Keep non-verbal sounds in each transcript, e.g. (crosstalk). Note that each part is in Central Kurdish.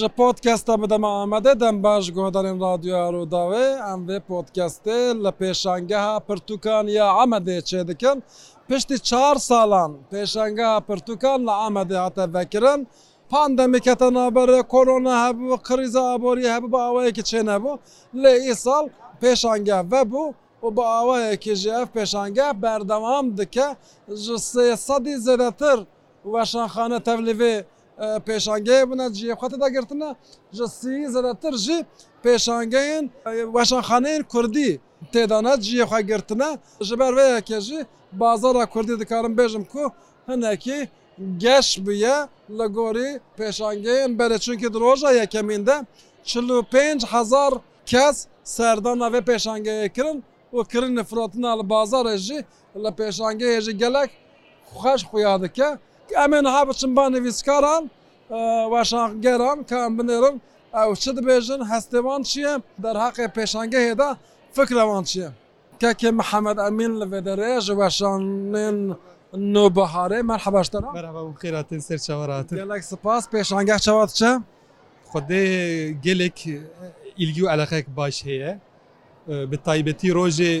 ji podkesta bide me amede dem baş guhdarên radyoya Rodavê em vê podkestê li pêşangeha pirtûkan ya Amedê çê dikin piştî çar salan pêşangeha pirtûkan li Amedê hate vekirin pandemîkete naberê korona hebû kriza aborî hebû bi awayekî çênebû lê îsal pêşange vebû û bi awayekî ji ev pêşange berdewam dike ji sê sedî zêdetir weşanxane tevlivê پێشانگەیە بنە جیێخەتە داگرتنە ژەسی زەدەتر ژی پێشانگەین وەشانخانەیەن کوردی تێدانە جیێخواگرتنە ژبەر وەیەکێژی بازارە کوردی دکارم بێژم کو هەنێکی گەش بە لە گۆری پێشانگەیەن بەرەچونکی درۆژە یەکەمیندا 5هزار کەس سەردان ناوێ پێشانگەیەکردن و کردن نفراتنا لە بازارێژی لە پێشانگەیەژی گەلک خوش خویا دکە ئەمێن ها بچم بانە ویسکاران واشانگەران کام بنێرم ئەو چ دەبێژن هەستێوان چییە دەرهاقی پێشانگە هێدا فکرەوان چییە کەکێ محەممەد ئەمین لە بێدەرێ ji وەشانێن نوبهارê merhebaşte xêratin ser çavaratin Gelek spas pêşangeh çawa diçe Xdê gelek ilgi û eleqek baş heye bi taybetî rojê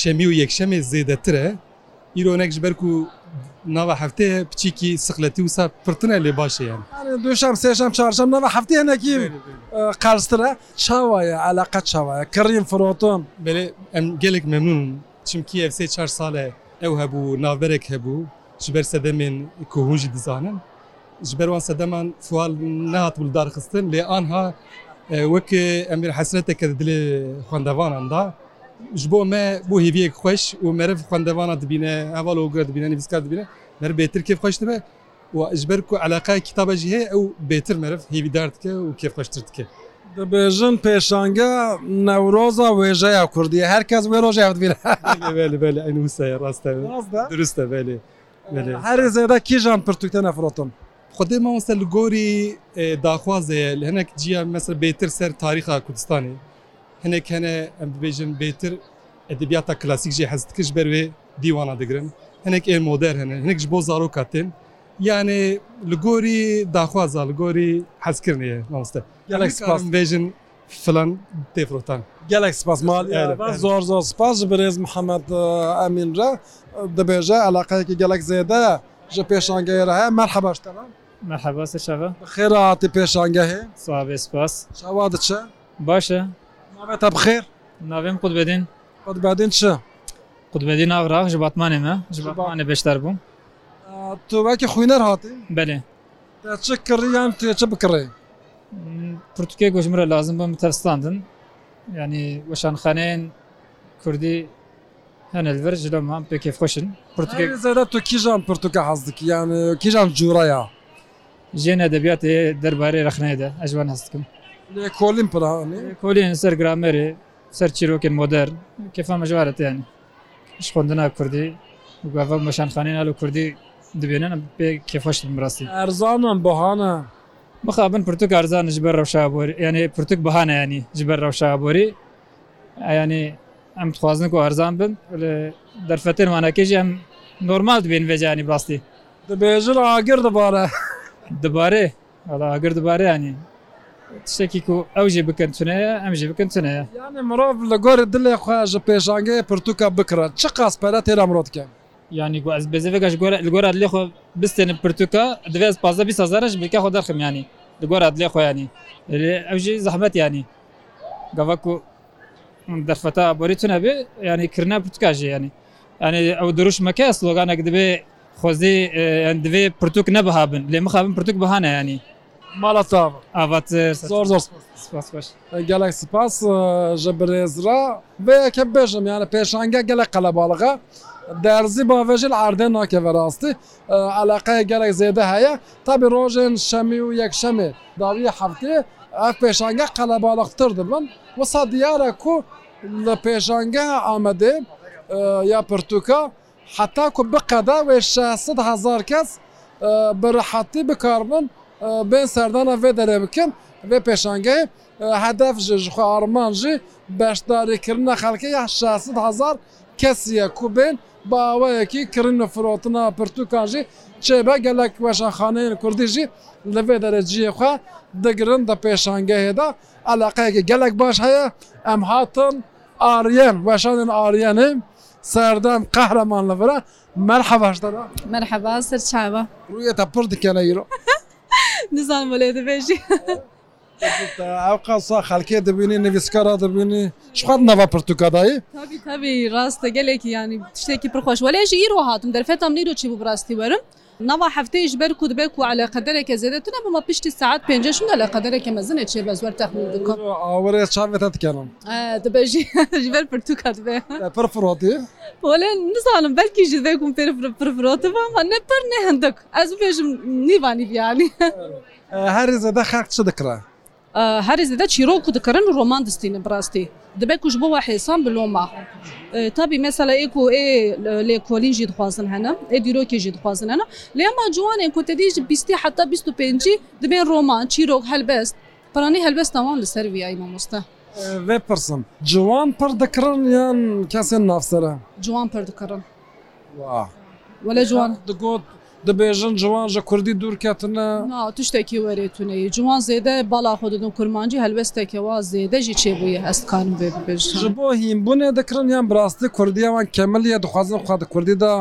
şemî û yekşemê zêdetir e îronek ji ber ku nava hefteye piçîkî siqletî wisa pirtine lê baş ye دوشem sêşem çarşem nava hefteye nekî qerstir çawaye eleqet çawaye kirîn firoton Belê em gelek memnun çimkî ev sê çar sale ew hebû navberek hebû ji ber sedemên ku hûn jî dizanin ji ber wan sedeman fual nehat wildarxistin lê anha wek emir hesreteke dilê xwendevanan da ji bo me bû hêviyek xweş û meriv xwendevana dibîne heval û dibîne nivîskar dibîne mer bêtir kêfxweş dibe û ji ber ku eleqa kitaba jî heye ew bêtir meriv hêvîdar dike û kêfxweştir dike. Dibêjin pêşanga newroza wêjeya Kurdiye herkes wê rojeya dibîne (laughs) rast Durist Her zêde kîjan pirtûkte nefrotin. Xdê ma ser li gorî e, daxwazeye li hinek ciya mesel bêtir ser tarixa Kurdistanê هەنێکەنە ئەم ببێژن بێتر ئەدەبیاتە کلاسیکژی حەزتکش بەروێ دیوانە دەگرن هەنێک ئێ مۆدەر هەن هەنێکش بۆ زارۆ کاتێن یانێ لە گۆری داخوازا لە گۆری حەزکردنیە ناستە یاڵێکبێژن فلان تێفرۆتان gelek spasmal zor zor spas ji birêz Muhemed Emin re dibêje elaqeyekî gelek zêde ye ji pêşangehê re heye merheba ji te merheba seşeve xêra hatî pêşangehê Sabê spas Şewa diçe Baş e تا بخێر ناوێن قوت بێدین قوت بادین چ قوتبدی ناوراق ji batmanê me ji batmanê beşter bûm Tu wekî xwîner hatî belê çi kirî yan tu çi bikirê Pirtukê goş mir lazim bin tevstandin yanî weşanxaneyên Kurdî henelvir ji li man pêkê xweşin Zde tu kîjan pirtuka hez dikî yan kîjan cûraya Jên edebiyatê derbarê rexneyê de ez ji wan hez dikim. کۆلین کۆلین سەر گرامەرێ سەر چیرۆکن مۆدەر کێفا مەژوارەتیان ش خوندنا کوردی گاڤ مەشانخانێن لە کوردی دەبێنە پێ کێفەشت ڕاستی ئەرزانم بۆهانە مخابن پرتوک ئارزان ژبەر ڕەوشابۆری یعنی پرتوک بەهانە ینی ژبەر ڕەوشابۆری ینی ئەم خوازنک و ئەرزان بن دەرفەتر مانەکەژی ئەم نۆرمال بێن بێجانی بڕاستی دەبێژر ئاگر دەبارە دەبارێ ئاگر دەبارەیانی شتێکی و ئەوژێ بکەن تونەیە ئەمژێ بکەن تونەیە مرۆڤ لە گۆرە دلێ خۆژە پێشانگەیە پرتوکە بکرات چ قاسپەرە تێرا مرۆتکە ینی گو ئەس بێزەگەش گۆرە لێ خۆ بستێنە پرتوکە دەوێت پازە بیزارش بکە خۆ دەرخمیانی دەگۆرات لێ خۆیانی ئەوژی زەحمەت ینی گەوەکو دەرفەتە بۆری تونە بێ ینی کردنا پرتکاژێ ینی ئەنی ئەو دروش مەکە سلۆگانێک دەبێ خۆزی دوێ پرتوک نەبها بن لێ مخابن پرتوک بەهانە ینی ماڵەتاوە زۆر زۆر گەلێک سپاس ji birêzra vêyeke bêjim yani pêşanga gelek qelebalğa derzî bavêjil erdê nakeve rastî eleqeye gelek zêde heye tabî rojên şemî û yekşemê daviye heftê ev pêşanga qelebalqtir dibin wisa diyare ku li pêşangeha Amedê e, ya pirtûka heta ku biqede wê 600 hezar kes e, bi rehetî bikarinin بێن سەردانە vê derê bikin vê pêşangeyê hedef ji ji xwe arman jî beşdarîkirina xelkê ya 600 hezar kesiye ku bên baweyekî kirin firotina pirtûkan jî çêbe gelek weşanxaneyên Kurdî jî li vê dereciyê xwe digirin de pêşangehê de eleqeyekî gelek baş heye em hatin ariyen weşanên ariyenê serdem qehreman li vire merheba ji te merheba sir çava Rûye te pir dikene îro. نزانم لێ دەبێژی. ئەو قەسا خەکێ دەبینی نویسکارا دەبینی شخوات نەوا پرتوکادایی تابی ڕاستە گەلێکی ینی شتێکی پرخۆش وەێژی ئیرۆ هاتم دەرفێتم نیرۆ چی بوو ڕاستی وەرم نەوا هەفتەیش بەر کو دەبێک و على قەدرێکە زیێتە بمە پشتی ساعت پێنجشمە لە قەدرێکە مەزنە چێ بەزوەر تەخمون دکم ئاوەێ چاوێتە دکەم دەبژیبەر (laughs) پرتوکات بێ پرفرۆتی بۆێ نزانم بەرکی ژێکم پێ پرفرۆتەوە نەپەر نەهندک ئەس بێژم نیوانی بیانی هەر زەدە خاک چ دکرا هەرز دە چیرۆک و دکردن و ڕۆمان دەستینە بڕاستی دەبێ کوش بۆ حێسان بلۆما تابی مەسەلا ئێک و ئێ لێ کۆلیژی دخوازن هەنە ئێ دیرۆکێژی دخوازن هەنە لێما جوانێک کۆتەدیژ 20 حتا 25 دەبێن ڕۆمان چیرۆک هەلبەست پرانی هەلبەست تاوان لەسەر ویای مامۆستا. vê pirsim Ciwan pir dikirin yan kesên navsere Ciwan pir dikirin Wele ciwan digot دەبێژن جوانژە کوردی دوورکەتنە تو شتێکی وەرێتونەی جوان زێدە بالا خۆدن کورمانجی هەلوەستێکەوە زێدەژی چێبووی ئەستکان بێ بێژ بۆ هیمبوونێ دەکردن یان براستی کوردیەوان کەمەلیە دخوازن خوا کوردیدا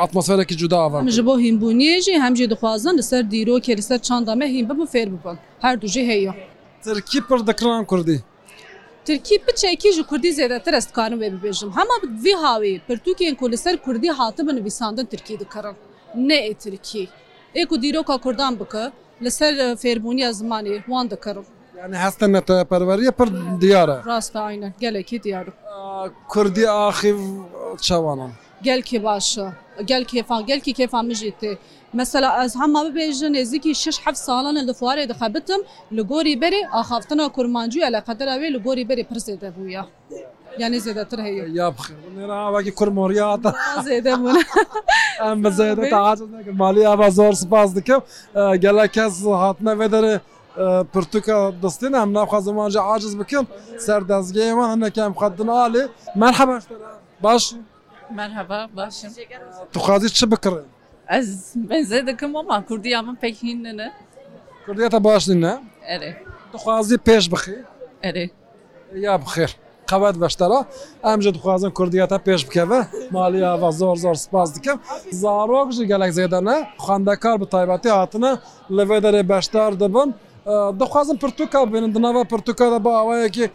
ئاتمۆسفێرێکی جوداوە ji بۆ هیمبوونیێژی هەمجی دخوازن لەسەر دیرۆکێ لەسەر چاندامە هیم ببوو فێر بکەن هەردووژی هەیە ترکی پر دەکران کوردی Tirkî piçekî ji Kurdî zêdetir ez dikarim vê bibêjim. Hema vî hawî pirtûkên ku li ser Kurdî hatibin nivîsandin Tirkî dikarin. نê Tirkî. Êku dîroka Kurdan bike li ser fêrbûniya zimanê wan dikarim. Yani hestên netepperweriye pir diyar e Rast aynen gelekî diyarim. Kurdî axîv çewanan. Gelkê baş gel kêfan gelkî kêfan min jî tê. Mesela ez hema bibêjin êzikî şiş heft salan li fuarê dixebitim li gorî berê axaftina kurmancû ele qedera wê li gorî berê pir zêde bûya. Yani zêdetir heye. Ya bixî kurmoriya da zêde bûne. ئەم بزێت تاعاات مالی ئاوا زۆر سپاس دکەم گەلە کەس هاتنەوێ دەرێ پرتوکە دەستین ئەم ناوخوازمانجا عاجز بکەم سەردەستگەیمان هەنەکەم خەدنناڵێ من حەبش باش توخوازی چ بکڕێن Ez benzeri dikim ama Kurdiya min pek hin ne? Kurdiya te baş ne? Erê. Dixwazî pêş bixî? Erê. Ya bixêr. قەوەت بەشتەرە ئەمژە دخوازن کوردیەتە پێش بکەوە مالیاە زۆر زۆر سپاس دکەم زارۆکژی گەلک زێدەنە خوندەکار بە تایبەتی هاتنە لەوێ دەرێ بەشدار دەبن دەخوازم پرتوکە بێنن دنەوە پرتوکە دە بە ئەوەیەکی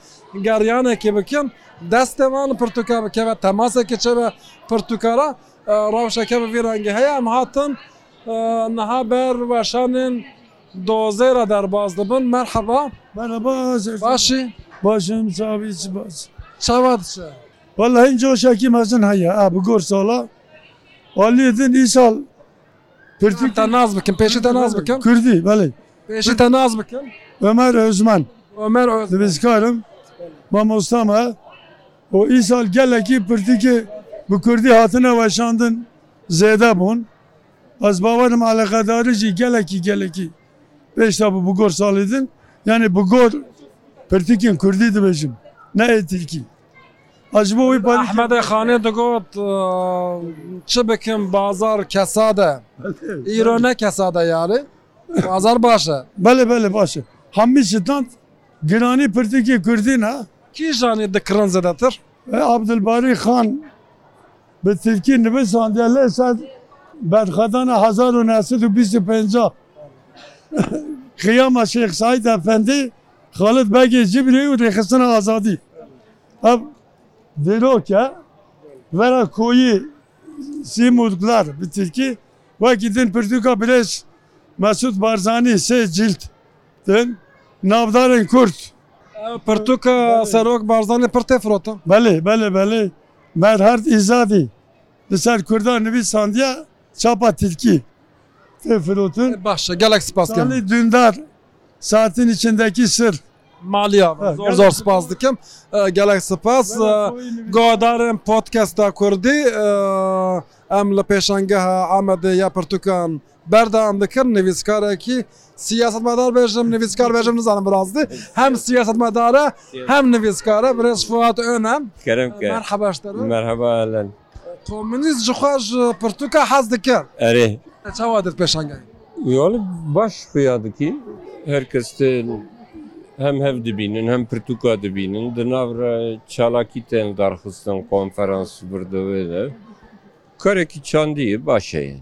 گەریانێکی بکەم دەستێمان پرتوکە بکەوە تەماسێکی چە بە پرتوکارە ڕاوشەکە بە ڤێرانگە هەیە ئەم هاتن نەها بەر وەشانێن دۆزێرە دەرباز دەبن مەرحەبا باشی؟ باشم چاوی چ باز چاوات Vallahi ince o şaki mazın haya. Ha bu gorsa ola. Valiyedin İsal. Pürtük. Ta naz bakın. Peşi de naz bakın. Kürdi. Vali. Peşi de naz bakın. Ömer Özman. Ömer Özman. Bizkarım. Mamostama. O İsal gel ki pürtüki bu Kürdi hatına başandın. Zeyda bun. Az bavarım alakadarıcı gel ki gel ki. Beş tabu bu gorsa alidin. Yani bu gor پرتیکین کوردی دەبێژم نەتیکی ئەژبۆ وی بەحمەدە خانێ دەگوت چ بکەم بازار کەسادە ئیرۆ نە کەسادە یاێ ئازار باشە بەێ بەێ باشە هەمی شتان گرانی پرتیکی کوردین ها کیژانێ دەکڕن زەدەتر عبدباری خان bi Tirkiye nibisandiyale ser berxedana 1925 Kıyama Şeyh Said Efendi Xalit belgê cibrê û rêxistina azadî. Ev dêroke vera koyî sîmûdlar bi Tirkî wekî din pirtûka bilêş Mesud Barzanî sê cilt din navdarên Kurd. Pirtûka serok Barzanê pir têfrota? Belê belê belê merherd îzadî li ser Kurdan nivî sandiya çapa Tirkî. Têfirotun baş gelek spas dündar saatin içindeki sır. Maliya zor zor spas dikim gelek spas godarên podcasta Kurdî em li pêşangeha Amedê ya pirtûkan berda em dikin nivîskarekî siyasetmedar bêjim nivîskar bêjim nizanim birazdi hem siyasetmedara hem nivîskare birêz Fuat önem merhaba Komünîz ji xwe ji pirtûka hez dikir Erê çawa dir pêşange Yol baş xuya dikî هەرکەس هەم هەف دەبینن هەم پرتوکا دەبینن دناڕە چالاکی تێندارخستن کۆنفەرانس بردەوێدە کارێکی چاندیە باشەیە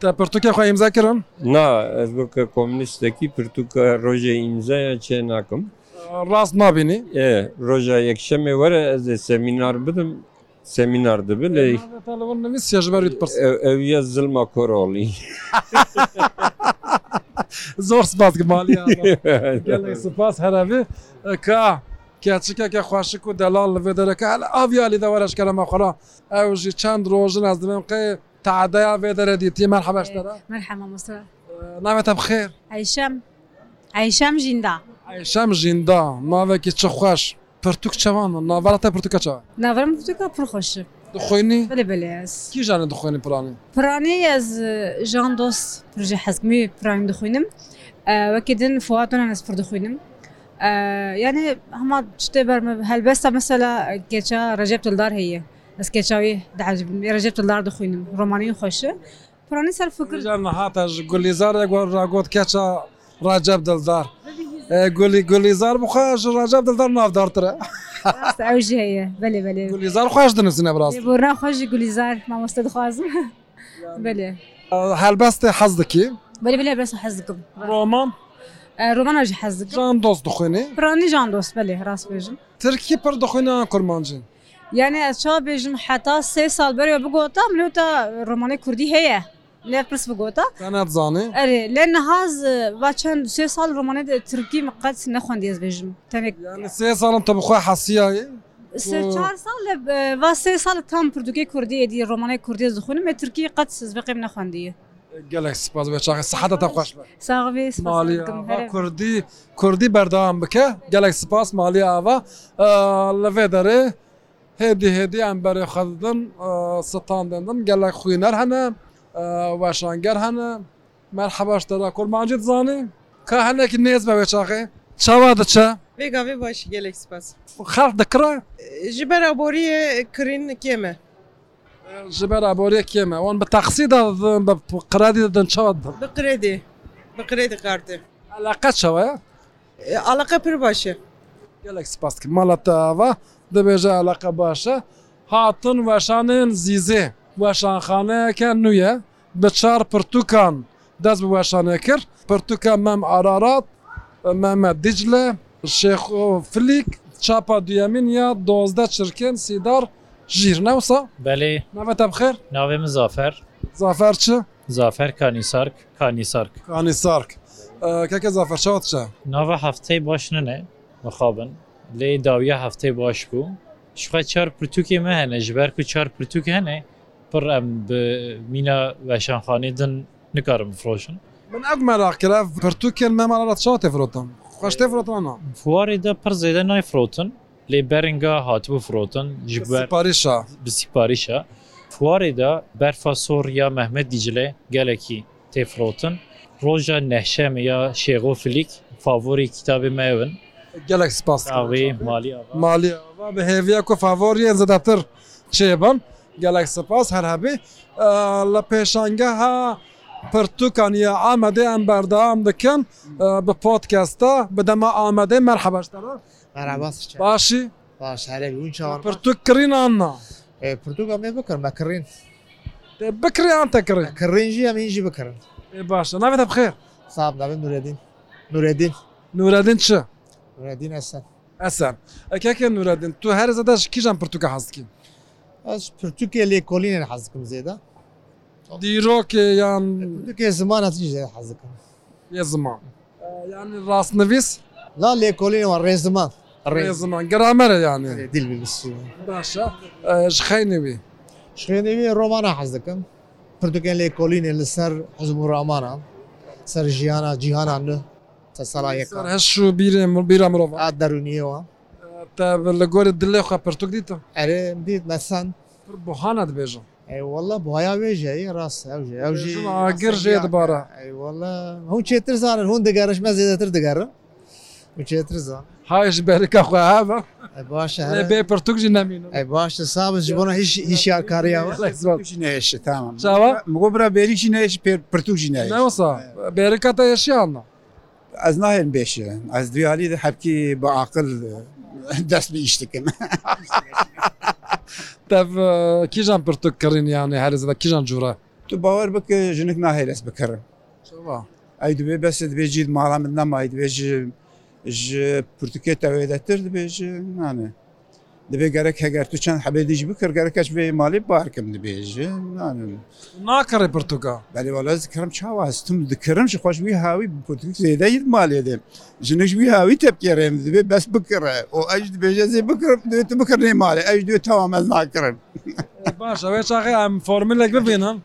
تا پرتوکە خۆ ئیمزا کردم نا ئەس بکە کۆمنیستێکی پرتوکە ڕۆژێ ئیمزایە چێ ناکەم ڕاست نبینی ڕۆژە یەکشەمێ وەرە ئەزێ سەمینار بدم سەمینار دەبێت لێ ژبەریت ئەوە زلمە کۆرۆڵی. (laughs) زۆر سپاس (laughs) سپاس هەراێ کا. کچکێکە خوشک و دەلال لەێ دەرەکە هە ئاویالی دەوەرەشکەرەمە خۆرا ئەوژی چەند ڕۆژن ئەس دەمێم قێ تعدەیا بێ دەرەدی تێمە حەبش نامێتە بخێر ئەیشەم ئەیشەم ژیندا ئەیشەم ژیندا ماوێکی چ خوۆش پرتوک چەوان ناوەڕەتە پرتوکە چا ناوەرم پرتوکە پرخۆشە دخوێنی کیژانە دخوێنی پرانی پرانی ez ژان دۆست پروژه حەزمی پرانی دخوێنم وەکی دن فاتونە نسپڕ دخوێنم یعنی هەما شتێ بەرمە هەلبەستا مەسەلا گێچا ڕژێب تلدار هەیە ئەس گێچاوی ڕژێب تلدار دخوێنم ڕۆمانی خۆشە پرانی سەر فکر هاتا گولیزار گۆ ڕاگۆت کێچە ڕاجب دڵدار گلی گلیزار بخوا ڕاجاب دڵدار نافدارترە ئەو ژەیە بەێ بەێ گلیزار خوۆش دنووسە بڕاست بۆرا خۆشی گلیزار مامۆستا دخوازم بێ هەلبەستی حەز دکی بەێ بێ بەس حەز دکم ڕۆمان ڕۆمانژ حەز ڕان دۆست دخێنێ ڕانی ژان دۆست بەێ ڕاست بێژم ترکی پر دخۆینە کورمانجن یعنی ئەچا بێژم حتا سێ سال بەرێ بگۆتام لەوتە ڕۆمانی کوردی هەیە لێ پرس بگۆتە ناتزانێ ئەرێ لێ نەهاز با چەند سێ ساڵ ڕمانێت ترکی مقەت نەخواندێز بێژم تەنێک سێ ساڵم تە بخوا حەسیایە va sê sal tam Pirduê Kurdiyê dî Romanê Kurdiyê dixunim me Tirkiye qet sizbeqim nexwendiye. gelek spas seheta te xweş Kurdî Kurdî berdewam bike gelek spas maliye ava li vê derê hêdî hêdî em berê xedin stan dendim gelek xwîner hene وەشانگەر هەنە مەر حەباشتەدا کورمانجی زانێ کە هەنێکی نێز بەوێ چاقێ چاوا دەچە Vegavê baş gelek spas. Xev dikira? Ji ber aboriyê kirin kême. Ji ber aboriyê kême wan bi texsî da qiradî din çawa din? Bi qiredê bi qiredê qarte. Alaqa çawa ya? Alaqa pir baş e. Gelek spas mala te ava dibêje alaqa baş e. Hatin weşanên zîzê. وەشانخانەیەەکە نویە بە چار پرتوکان دەست بە وەشانە کرد پرتوکە مەم ئارارات مەمە دیجلە شێخ فلیک چاپا دویەمین یا دۆزدە چرکن سیدار ژیر نەوسا بەێ نەمەتە بخێر ناوێ مزافەر زافەر چ؟ زافەر کانی سارک کانی سارک کانی سارک کەکە زافەر شات چە؟ ناوە هەفتەی باش ننێ مخابن لێ داویە هەفتەی باش بوو شخوای چار پرتوکی مە هەنە ژبەر و چار پرتوک هەنێ pir em bi mîna veşanxanê din nikarim firroşin Min ev merakira pirtûkên me mala çatê firotin xweştê firotana Fuwarê de pir zêde nay firotin lê beringa hatibû firotin ji parêşa bi sîparêşa Fuwarê de berfa Soriya Mehmed Dicile gelekî têfirotin roja nehşem ya şêgo filik favorî kitabê me evin gelek spas malî malî bi hêviya ku favoriyên zedetir çêban gelek spas her hebî li pêşangeha pirtûkaniye amedê em berdam dikin bi podkesta bidema amedê merhebeştara Başî Pirtûk kirîn anna Pirtûka me bikir me kirîn bikiriyan te kirin Kirin jî em jî bikirin baş navê te bixêr Sab navê Nuredîn Nuredîn Nuredîn çi Nuredîn esen Esen Ekeke Nuredîn tu her zede ji kîjan pirtûka hezikîn Ez Pirtûkiye lêkolînên hezikim zêde Dîrokê yan Pirtûkiye ziman ez jê hezikim Yê ziman Yani rastnivîs La lêkolîn wan rêziman rêziman giramere yani dil Baş ji xeynewî Şxênewî romana hez dikim Pirtûkên lêkolînê li ser hezmû ramanan ser jiyana cîhanan nu te sala yek heş şu birê bîra mirov derûniye wan تا لە گۆری دلێ خوا پرتوک دیتە ئەرێ دیت مەسەند بۆخانە دبێژم ئەیوەڵە بۆیا وێژەی ڕاستە گرژێ دبارە هەو چێتر زانن هون دەگەرش مە زیێتر دەگەڕم چێتر زان هاش بەرکە خوابە باش بێ پرتوکژی نامین ئەی باشە سابز بۆە هیچ هیچیان کاریاوەێش تام مگۆ برا بێریشی نێش پێ پرتوژی نەوەسا بێرەکە تا یشیانە ئەس ناهێن بێشێن ئەس دویالی هەبکی بە عقل دەست بیشتکن (laughs) کیژان پرتو کڕینیانێ هەرزدا کیژان جوورە تو باوەەر بکە ژنک ناهێ دەست بکەڕم ئەی دوێ بەست بێجیت ماڵامت نەمای دوێژ پرتوکێت ئەوێ دەتر دەبێژ نانێ دەبێ گەرەك هەگەر تو چەند حەبێدیش بکر گەرەکەش بێ ماڵی بارکەم دەبێژێ ناکەڕێ پرتوگا بەێوەڵز کەم چاواستم دکرمش خۆشوی هاوی پرتیدەیت مالێ دێم ژنشوی هاوی تەپکێڕێم دەبێ بەس بکڕێ و ئەش دەبێژێ بکرم دوێت بکردێ مالێ ئەش دوێت تەوامەز ناکرم باش ئەوێ چاقی ئەم فۆرملێک ببینم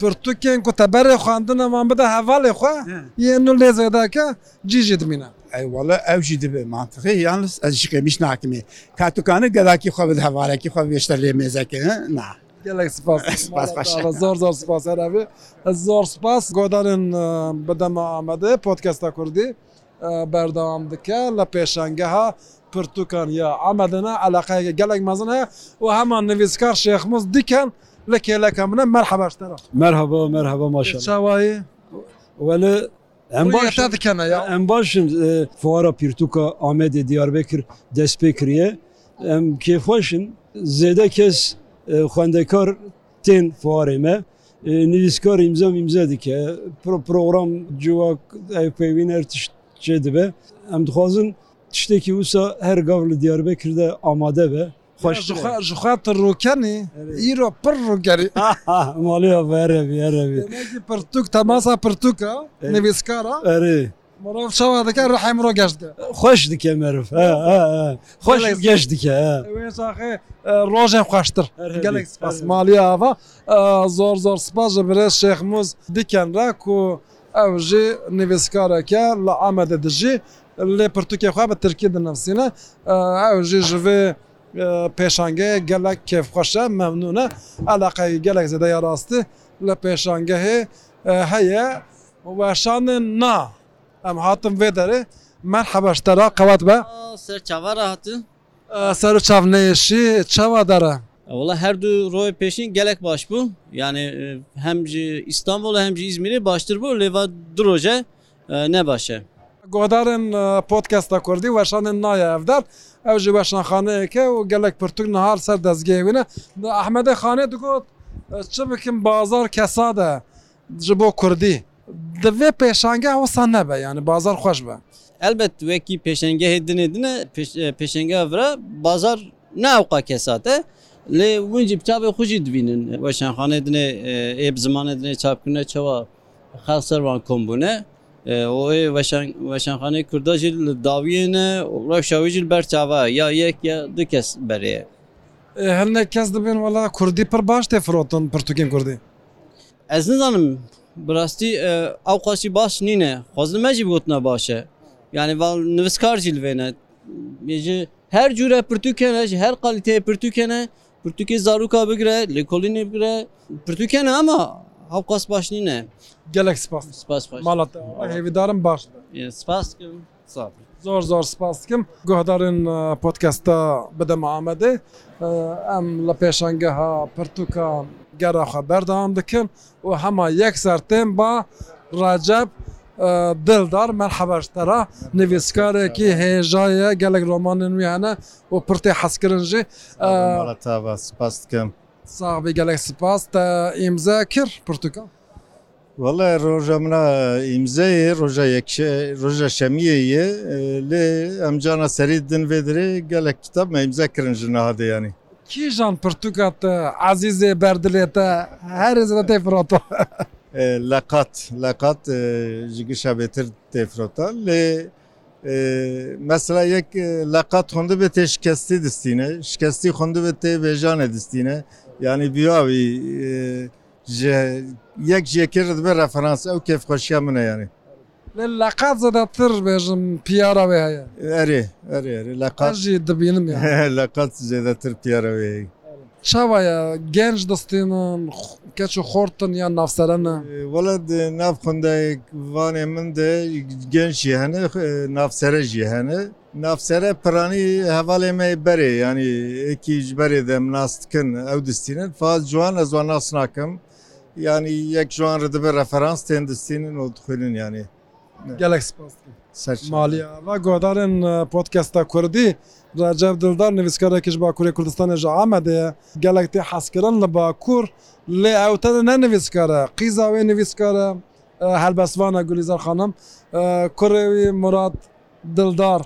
پرتوکێن کۆتەبەرێ خواندنەمان بدە هەواڵێ خوا یەن و لێزێداکە جیژێ دمینە ئەیوەڵە ئەوژی دەبێ مانتەقی یان ئەشکەمیش ناکمێ کاتوکانە گەداکی خۆ بە هەوارێکی خۆ بێشتە لێ مێزەکە نا. (laughs) زۆر زۆر سپاس هەراێ زۆر سپاس گۆدانن بدەمە ئامادە پۆتکەستە کوردی بەردەوام دکە لە پێشنگەها پرتوکان یا ئامادەنا علاقەیە گەلێک مەزنە و هەمان نویسکار شێخمز دیکەن لە کێلەکە منە مەرحەباشتەرە مەرهەبە مەرهەبە ماشە چاوایە وەلە Em baş dikene ya Em başim fuara pirtuka Ahmedê Diyarbekir dest pê kiriye Em kêxweşin zêde kes xwendekar tên fuarê me nivîskar imzam imze dike Pro program ciwak peyvîn her tişt çê dibe Em dixwazin tiştekî wisa her gav li Diyarbekir de amade be xat rokenê îro pir rokerî pirtûk temasa pirtûka nevêskara erê Marav çawa dike rehemro geş dike Xweş dike meriv Xweş geş dike rojên xweştir gelek spas maliya ava zor zor spas ji birê şexmuz diken re ku ew jê nevêskareke li Amedê dijî lê pirtûkê xwe bi Tirkî dinevsîne ew jê ji vê پێشانگەیە گەلک کێفخەشە مەمنونە ئەلاقی گەلک زەدەی ڕاستی لە پێشانگەهێ هەیە وەشانە نا ئەم هاتم وێ دەرێ من حەبەشتەرا قەوات بە سەر چاوەڕ هاتن سەر چاونێشی چاوا دەرە. Valla her du roy peşin gelek baş bu. Yani hem İstanbul'a hem İzmir'i baştır bu leva duroje ne başa. گۆدارن پۆتکەستە کوردی وەشانن نایە ئەفدار ئەو ژ وەشنەخانەیەکە و گەلک پرتوک نهار سەر دەستگەیونە ئەحمەدە خانێت گوت چ بکەم بازار کەسادە ji بۆ کوردی دەبێ پێشانگە وەسان نەبە یعنی بازار خۆش بە ئەلبەت وەکی پێشنگە هێدنێ دنە پێشنگە ڤرە بازار ناوقا کەساتە لێ ونجی بچابێ خوشی دبینن وەشانخانێ دنێ ئێب زمانە دنێ چاپکردە چەوە خەسەروان کۆمبوونە weşanxanê Kurda jî li daviyene rewşawî jî berçava ya yek ya du kes berê. Hene kes dibin wala Kurdî pir baş tê firotin pirtûkên Kurdî. Ez nizanim birastî ew qasî baş nîne xwazin me jî gotina baş e. Yani val nivskar jî vêne ji her cure pirtûkene ji her qaliteye pirtûkene pirtûkê zaruka bigire li kolînê bigire pirtûkene ama ئەو قس باش نینە گەلک ماڵەتدارم باش زۆر زۆر سپاسکم گۆهدارن پۆتکەستە بدەمە ئامەدە ئەم لە پێشەنگەها پرتوکە گەراخە بەردەوام دکن و هەما یەک سەرتێم با ڕاجب دڵدار مەرحەبەشتەرە نوێسکارێکی هێژایە گەلک ڕۆمانن ویانە و پرتی حەسکردن ژێ سپاس بکەم. ساغبی گەلێک سپاس تا ئیمزە کرد پرتوکە وەڵێ ڕۆژە منە ئیمزەیە ڕۆژە ڕۆژە شەمیەیە لێ ئەمجانە سەری دنێدرێ گەلێک کتاب ئیمزە کردن ژنەهادەیانی کیژان پرتوکاتە عزیزێ بەردلێتە هەرزە تێفرۆتۆ (laughs) لە قات لە قات جگشە بێتر تێفرۆتە لێ mesela yek laqat xundu bi tê şikestî distîne şikestî xundu bi tê bêjane distîne ینی بیاوی یەک ژێکرد بە ڕەفرانس ئەو کێف خۆشیە منە یانی لە لەقات زەداتر بێژم پیاراوێ هەیە ئەرێ ئەرێ لە قژی دەبینم (laughs) لە قەت زێدەتر پیاراوەیە چاوایە گەنج دەستێنن کەچ و خۆتن یان نافسەرەنە وەڵات ناف خوندایکوانێ من دە گەنجی هەنە نافسەرەژی هەنە نافسەرە پرانی هەواڵێ مە بەرێ ینی ئەکیج بەرێ دەم ناستکن ئەو دەستینن فاز جوان ئە جوان ناس ناکەم ینی یەک جوان ڕدەبە ڕەفەرانس تێن دەستینن و دخوێنن یانێ گەلک سپاس مالیە گۆدارن پۆتکەستە کوردی ڕجاب دڵدار نوویستکارێکیش باکووری کوردستانێژە ئامادەیە گەلێکتی حەسکردن لە باکوور لێ ئەوتە نەنوویستکارە قیزاوێ نوویستکارە هەلبەسوانە گولیزار خانم کوڕێوی مرات دڵدار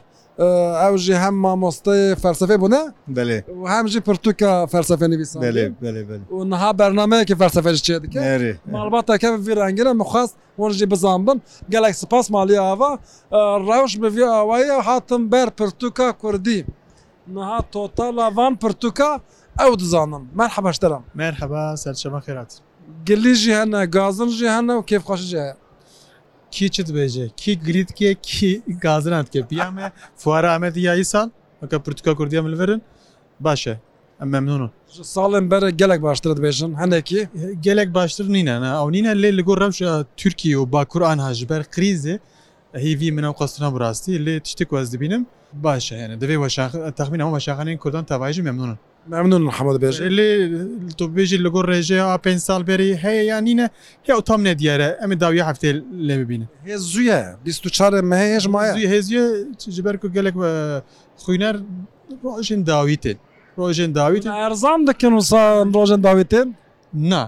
ئەو ژی هەم مامۆستی فەرسەفێ بوونە بێ هەمژی پرتوکە فەرسەفێ نوویسان نها بەرنمەیەکی فەرسەفەش چێ دکەێ ماڵباتەکە ڤیرانگرە مخواست وەژی بزانبم گەلێک سپاس مالی ئاوا ڕەوش بڤ ئاوایە هاتم بەر پرتوکە کوردی نها تۆتا لاوان پرتوکە ئەو دزانم مەر حەبەشتەرم مێر حەبا سەرچەمە خێرات گلیژی هەنە گازنژی هەنە و کێفخۆشی جەیە کی çi dibêje kî girîdike kî gaziran dike piya me fuara Ahmediya îsal heka pirtika Kurdiya min verin baş e em memnûn salên bere gelek baştir dibêjin hinekî gelek baştir nîne ew nîne lê li gor rewşa Türkiye û bakur anha ji ber krîzê hêvî min ew qastina birastî lê tiştek ez dibinim baş e dibê taxmin ew veşaxanên Kurdan tevayî memnûnun ممنون محەممەد بێژ لێ تۆ بێژی لەگەۆ ڕێژەیە پێ سال بێری هەیە یان نینە هێ ئەو تام نێ دیارە ئەمە داویە هەفتێ لێ ببینە هێز زویە 24 مەهێژ مایە هێزیە جبەر و گەلێک خوینەر ڕۆژین داویتێ ڕۆژێن داویت ئەرزان دەکەن و ڕۆژن داوێتن نا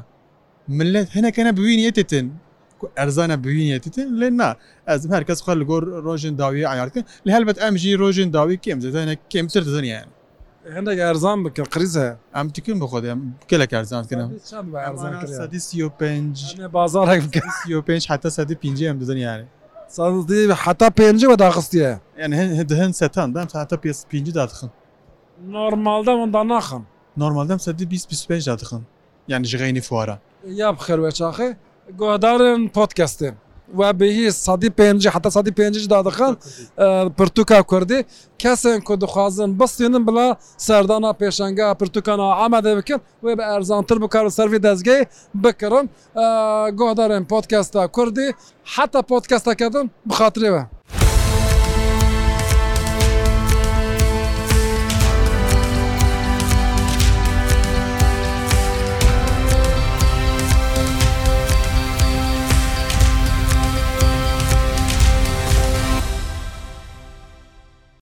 منلت هەنەکەە ببینیێتێتن ئەرزانە ببینێتتن لێ نا ئەز هەر کەس خەر لەگۆر ڕۆژن داوی ئاارکن لە هەلبەت ئەمژی ڕۆژن داوی کێم زانە کێمتر دەزانیان هەندێک ئەرزان بکە قرزە ئەم تکن بە خۆدەم گەلێک ئەرزانکردم بازار پێ حتا سەدی پێ ئەم دزنیارێ حتا پێنج بە داخستیە هەند سەتان دام حتا پێ پێ دادخن نۆرمالدا مندا ناخم نۆرمالدەم سەدی 25 دادخن یعنی ژغینی فوارە یا بخەرێ چاخێ گۆدارن پۆتکەستێن و بهی سادی پێنج حتا سادی پێنج دادخن پرتوکا کوردی کەسێن کو دخوازن بستێنن بڵا سەردانا پێشنگا پرتوکان ئامادە بکن وێ بە ئەرزانتر بکار و سەروی دەستگەی بکردن گۆدارن پۆتکەستا کوردی حتا پۆتکەستەکەدن بخاترەوە.